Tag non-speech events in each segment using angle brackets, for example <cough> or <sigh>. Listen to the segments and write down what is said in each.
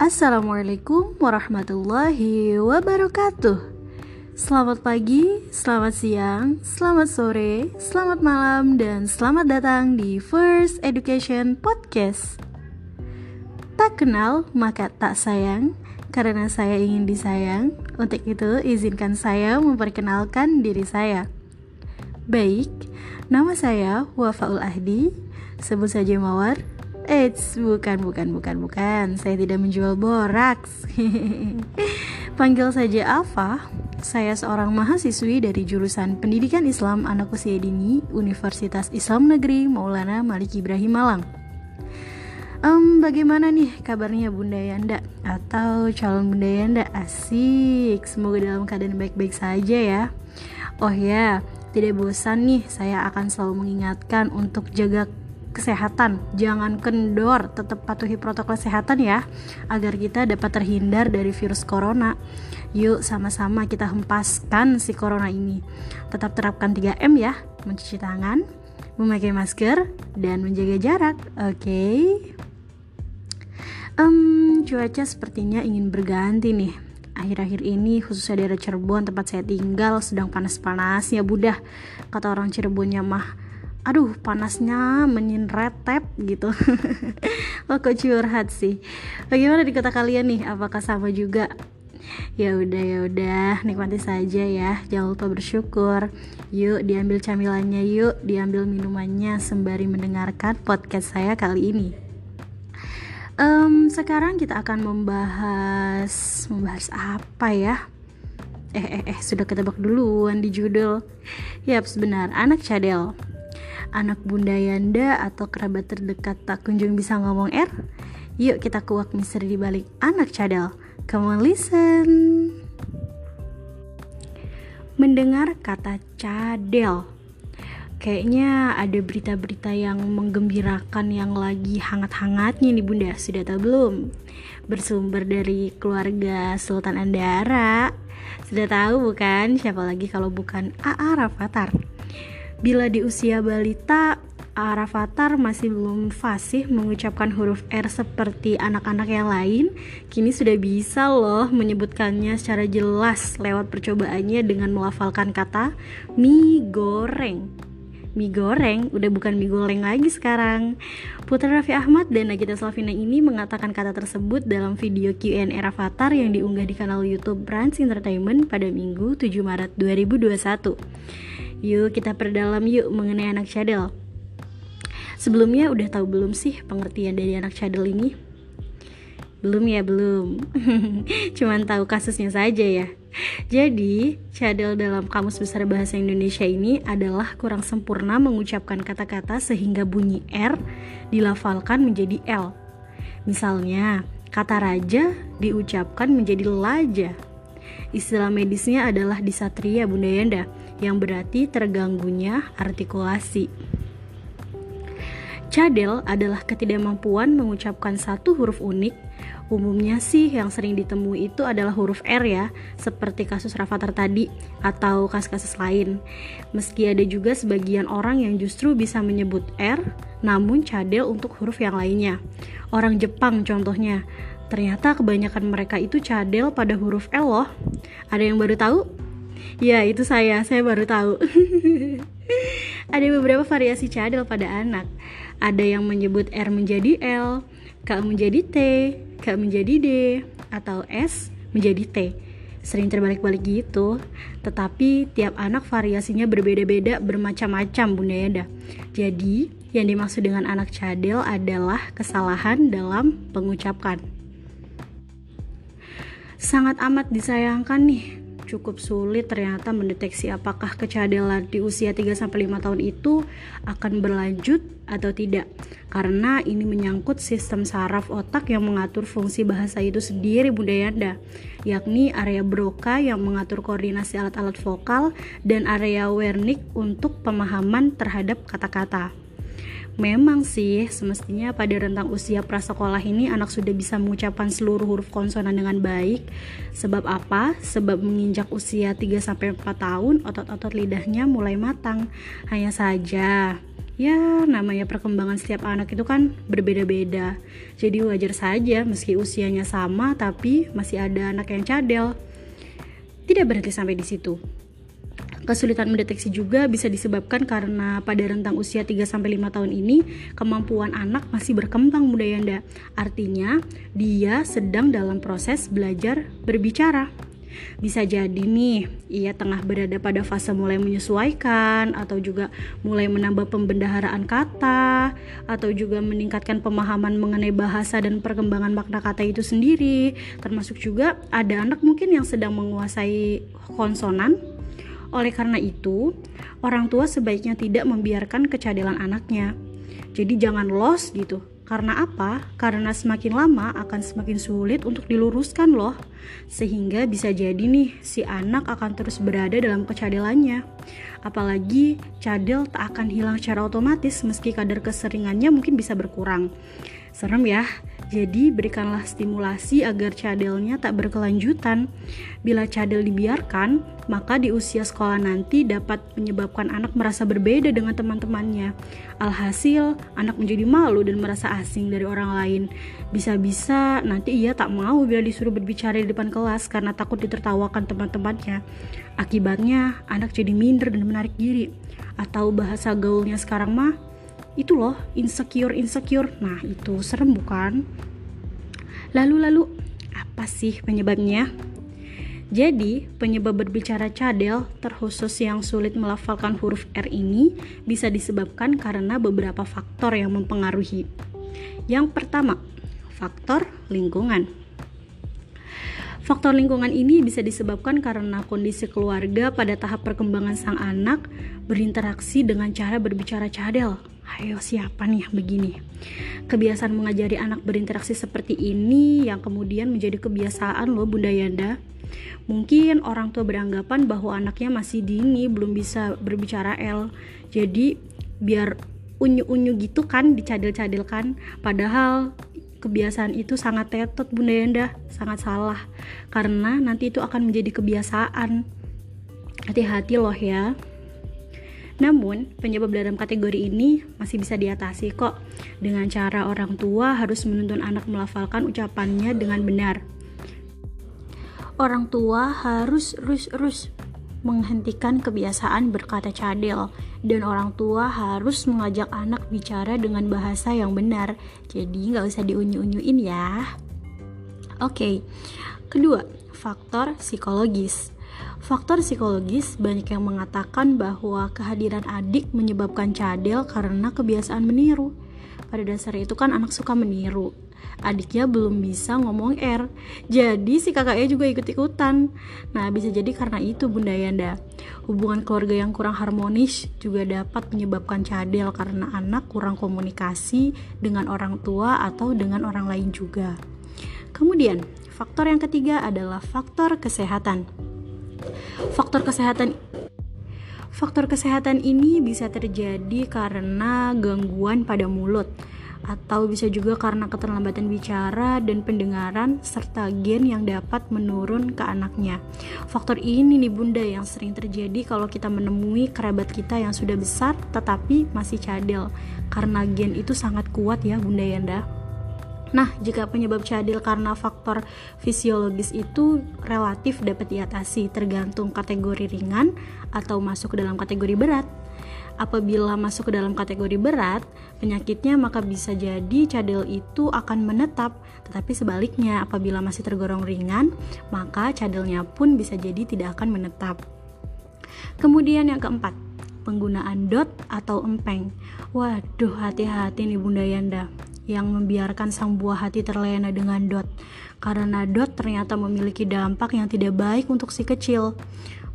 Assalamualaikum warahmatullahi wabarakatuh. Selamat pagi, selamat siang, selamat sore, selamat malam, dan selamat datang di First Education Podcast. Tak kenal maka tak sayang, karena saya ingin disayang. Untuk itu, izinkan saya memperkenalkan diri saya. Baik, nama saya Wafaul Ahdi, sebut saja Mawar Eits, bukan, bukan, bukan, bukan. Saya tidak menjual boraks. <laughs> Panggil saja Alfa. Saya seorang mahasiswi dari jurusan Pendidikan Islam Anak Usia Dini Universitas Islam Negeri Maulana Malik Ibrahim Malang. Um, bagaimana nih kabarnya Bunda Yanda atau calon Bunda Yanda? Asik, semoga dalam keadaan baik-baik saja ya. Oh ya, tidak bosan nih saya akan selalu mengingatkan untuk jaga kesehatan, jangan kendor, tetap patuhi protokol kesehatan ya, agar kita dapat terhindar dari virus corona. Yuk sama-sama kita hempaskan si corona ini. Tetap terapkan 3M ya, mencuci tangan, memakai masker, dan menjaga jarak. Oke. Okay? Um, cuaca sepertinya ingin berganti nih. Akhir-akhir ini khususnya daerah Cirebon tempat saya tinggal sedang panas-panasnya budah. Kata orang Cirebonnya mah aduh panasnya menyinretep gitu. <laughs> Oh kok curhat sih? Bagaimana di kota kalian nih? Apakah sama juga? Ya udah ya udah. Nikmati saja ya. Jangan lupa bersyukur. Yuk diambil camilannya yuk. Diambil minumannya sembari mendengarkan podcast saya kali ini. Um, sekarang kita akan membahas membahas apa ya? Eh eh eh sudah ketebak duluan di judul. Yap sebenar anak cadel anak bunda Yanda atau kerabat terdekat tak kunjung bisa ngomong R? Yuk kita kuak misteri di balik anak cadel. Come on listen. Mendengar kata cadel, kayaknya ada berita-berita yang menggembirakan yang lagi hangat-hangatnya nih bunda sudah tahu belum bersumber dari keluarga Sultan Andara sudah tahu bukan siapa lagi kalau bukan AA Rafathar Bila di usia balita, Arafatar masih belum fasih mengucapkan huruf R seperti anak-anak yang lain, kini sudah bisa loh menyebutkannya secara jelas lewat percobaannya dengan melafalkan kata mie goreng. Mie goreng udah bukan mie goreng lagi sekarang. Putra Raffi Ahmad dan Nagita Slavina ini mengatakan kata tersebut dalam video Q&A Rafathar yang diunggah di kanal YouTube Brands Entertainment pada Minggu 7 Maret 2021. Yuk kita perdalam yuk mengenai anak cadel. Sebelumnya udah tahu belum sih pengertian dari anak cadel ini? Belum ya, belum. <laughs> Cuman tahu kasusnya saja ya. Jadi, cadel dalam Kamus Besar Bahasa Indonesia ini adalah kurang sempurna mengucapkan kata-kata sehingga bunyi R dilafalkan menjadi L. Misalnya, kata raja diucapkan menjadi laja. Istilah medisnya adalah disatria Bunda Yanda yang berarti terganggunya artikulasi. Cadel adalah ketidakmampuan mengucapkan satu huruf unik. Umumnya sih yang sering ditemui itu adalah huruf R ya, seperti kasus Rafathar tadi atau kasus-kasus lain. Meski ada juga sebagian orang yang justru bisa menyebut R, namun cadel untuk huruf yang lainnya. Orang Jepang contohnya, ternyata kebanyakan mereka itu cadel pada huruf L loh. Ada yang baru tahu? Ya, itu saya. Saya baru tahu. <laughs> Ada beberapa variasi cadel pada anak. Ada yang menyebut R menjadi L, K menjadi T, K menjadi D, atau S menjadi T. Sering terbalik-balik gitu, tetapi tiap anak variasinya berbeda-beda, bermacam-macam Bunda Yada. Jadi, yang dimaksud dengan anak cadel adalah kesalahan dalam pengucapan. Sangat amat disayangkan nih cukup sulit ternyata mendeteksi apakah kecadelan di usia 3-5 tahun itu akan berlanjut atau tidak karena ini menyangkut sistem saraf otak yang mengatur fungsi bahasa itu sendiri Bunda Yanda yakni area Broca yang mengatur koordinasi alat-alat vokal dan area Wernicke untuk pemahaman terhadap kata-kata. Memang sih, semestinya pada rentang usia prasekolah ini anak sudah bisa mengucapkan seluruh huruf konsonan dengan baik. Sebab apa? Sebab menginjak usia 3-4 tahun, otot-otot lidahnya mulai matang. Hanya saja, Ya, namanya perkembangan setiap anak itu kan berbeda-beda. Jadi wajar saja meski usianya sama tapi masih ada anak yang cadel. Tidak berhenti sampai di situ. Kesulitan mendeteksi juga bisa disebabkan karena pada rentang usia 3-5 tahun ini kemampuan anak masih berkembang muda yanda. Artinya dia sedang dalam proses belajar berbicara. Bisa jadi nih, ia tengah berada pada fase mulai menyesuaikan atau juga mulai menambah pembendaharaan kata atau juga meningkatkan pemahaman mengenai bahasa dan perkembangan makna kata itu sendiri. Termasuk juga ada anak mungkin yang sedang menguasai konsonan. Oleh karena itu, orang tua sebaiknya tidak membiarkan kecadelan anaknya. Jadi jangan los gitu karena apa? Karena semakin lama akan semakin sulit untuk diluruskan loh. Sehingga bisa jadi nih si anak akan terus berada dalam kecadelannya. Apalagi cadel tak akan hilang secara otomatis meski kadar keseringannya mungkin bisa berkurang. Serem ya, jadi berikanlah stimulasi agar cadelnya tak berkelanjutan. Bila cadel dibiarkan, maka di usia sekolah nanti dapat menyebabkan anak merasa berbeda dengan teman-temannya. Alhasil, anak menjadi malu dan merasa asing dari orang lain. Bisa-bisa nanti ia tak mau bila disuruh berbicara di depan kelas karena takut ditertawakan teman-temannya. Akibatnya, anak jadi minder dan menarik diri. Atau bahasa gaulnya sekarang mah, itu loh insecure insecure nah itu serem bukan lalu lalu apa sih penyebabnya jadi, penyebab berbicara cadel, terkhusus yang sulit melafalkan huruf R ini, bisa disebabkan karena beberapa faktor yang mempengaruhi. Yang pertama, faktor lingkungan. Faktor lingkungan ini bisa disebabkan karena kondisi keluarga pada tahap perkembangan sang anak berinteraksi dengan cara berbicara cadel Ayo siapa nih yang begini? Kebiasaan mengajari anak berinteraksi seperti ini yang kemudian menjadi kebiasaan loh Bunda Yanda. Mungkin orang tua beranggapan bahwa anaknya masih dini belum bisa berbicara L. Jadi biar unyu-unyu gitu kan dicadil-cadilkan padahal kebiasaan itu sangat tetot Bunda Yanda, sangat salah karena nanti itu akan menjadi kebiasaan. Hati-hati loh ya. Namun, penyebab dalam kategori ini masih bisa diatasi kok dengan cara orang tua harus menuntun anak melafalkan ucapannya dengan benar. Orang tua harus rus-rus menghentikan kebiasaan berkata cadel dan orang tua harus mengajak anak bicara dengan bahasa yang benar jadi nggak usah diunyu-unyuin ya oke okay. kedua faktor psikologis Faktor psikologis banyak yang mengatakan bahwa kehadiran adik menyebabkan cadel karena kebiasaan meniru. Pada dasarnya itu kan anak suka meniru. Adiknya belum bisa ngomong R, jadi si kakaknya juga ikut-ikutan. Nah, bisa jadi karena itu Bunda Yanda. Hubungan keluarga yang kurang harmonis juga dapat menyebabkan cadel karena anak kurang komunikasi dengan orang tua atau dengan orang lain juga. Kemudian, faktor yang ketiga adalah faktor kesehatan. Faktor kesehatan Faktor kesehatan ini bisa terjadi karena gangguan pada mulut atau bisa juga karena keterlambatan bicara dan pendengaran serta gen yang dapat menurun ke anaknya. Faktor ini nih Bunda yang sering terjadi kalau kita menemui kerabat kita yang sudah besar tetapi masih cadel karena gen itu sangat kuat ya Bunda Yanda. Nah, jika penyebab cadel karena faktor fisiologis itu relatif dapat diatasi tergantung kategori ringan atau masuk ke dalam kategori berat. Apabila masuk ke dalam kategori berat, penyakitnya maka bisa jadi cadel itu akan menetap, tetapi sebaliknya apabila masih tergolong ringan, maka cadelnya pun bisa jadi tidak akan menetap. Kemudian yang keempat, penggunaan dot atau empeng. Waduh, hati-hati nih Bunda Yanda yang membiarkan sang buah hati terlena dengan dot karena dot ternyata memiliki dampak yang tidak baik untuk si kecil.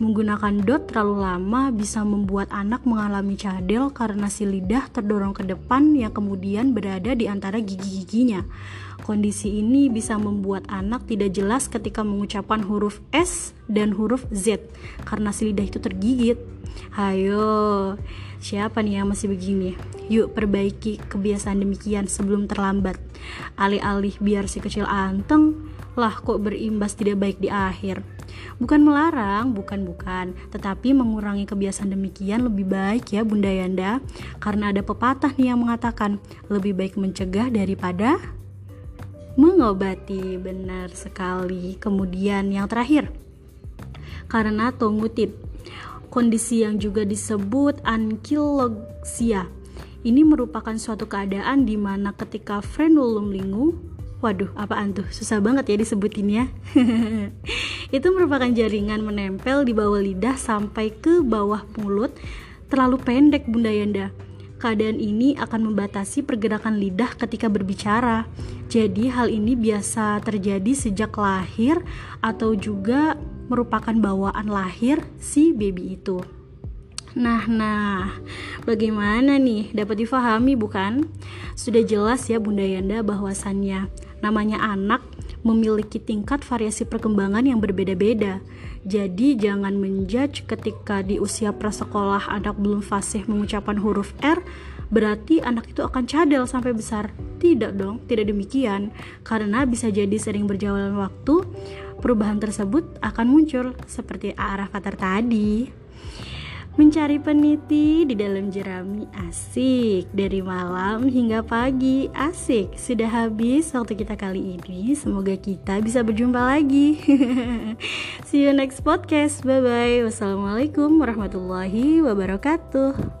Menggunakan dot terlalu lama bisa membuat anak mengalami cadel karena si lidah terdorong ke depan yang kemudian berada di antara gigi-giginya. Kondisi ini bisa membuat anak tidak jelas ketika mengucapkan huruf S dan huruf Z karena si lidah itu tergigit. Hayo, siapa nih yang masih begini? Yuk perbaiki kebiasaan demikian sebelum terlambat. Alih-alih biar si kecil anteng, lah kok berimbas tidak baik di akhir. Bukan melarang, bukan-bukan, tetapi mengurangi kebiasaan demikian lebih baik ya Bunda Yanda, karena ada pepatah nih yang mengatakan lebih baik mencegah daripada mengobati. Benar sekali. Kemudian yang terakhir, karena tongutip, kondisi yang juga disebut ankylosing ini merupakan suatu keadaan di mana ketika frenulum lingu Waduh, apaan tuh? Susah banget ya disebutinnya. <laughs> itu merupakan jaringan menempel di bawah lidah sampai ke bawah mulut, terlalu pendek Bunda Yanda. Keadaan ini akan membatasi pergerakan lidah ketika berbicara. Jadi hal ini biasa terjadi sejak lahir atau juga merupakan bawaan lahir si baby itu. Nah, nah, bagaimana nih? Dapat difahami bukan? Sudah jelas ya Bunda Yanda bahwasannya namanya anak memiliki tingkat variasi perkembangan yang berbeda-beda. Jadi jangan menjudge ketika di usia prasekolah anak belum fasih mengucapkan huruf R, berarti anak itu akan cadel sampai besar. Tidak dong, tidak demikian. Karena bisa jadi sering berjalan waktu, perubahan tersebut akan muncul seperti arah kata tadi. Mencari peniti di dalam jerami asik. Dari malam hingga pagi asik. Sudah habis waktu kita kali ini. Semoga kita bisa berjumpa lagi. <laughs> See you next podcast. Bye bye Wassalamualaikum warahmatullahi wabarakatuh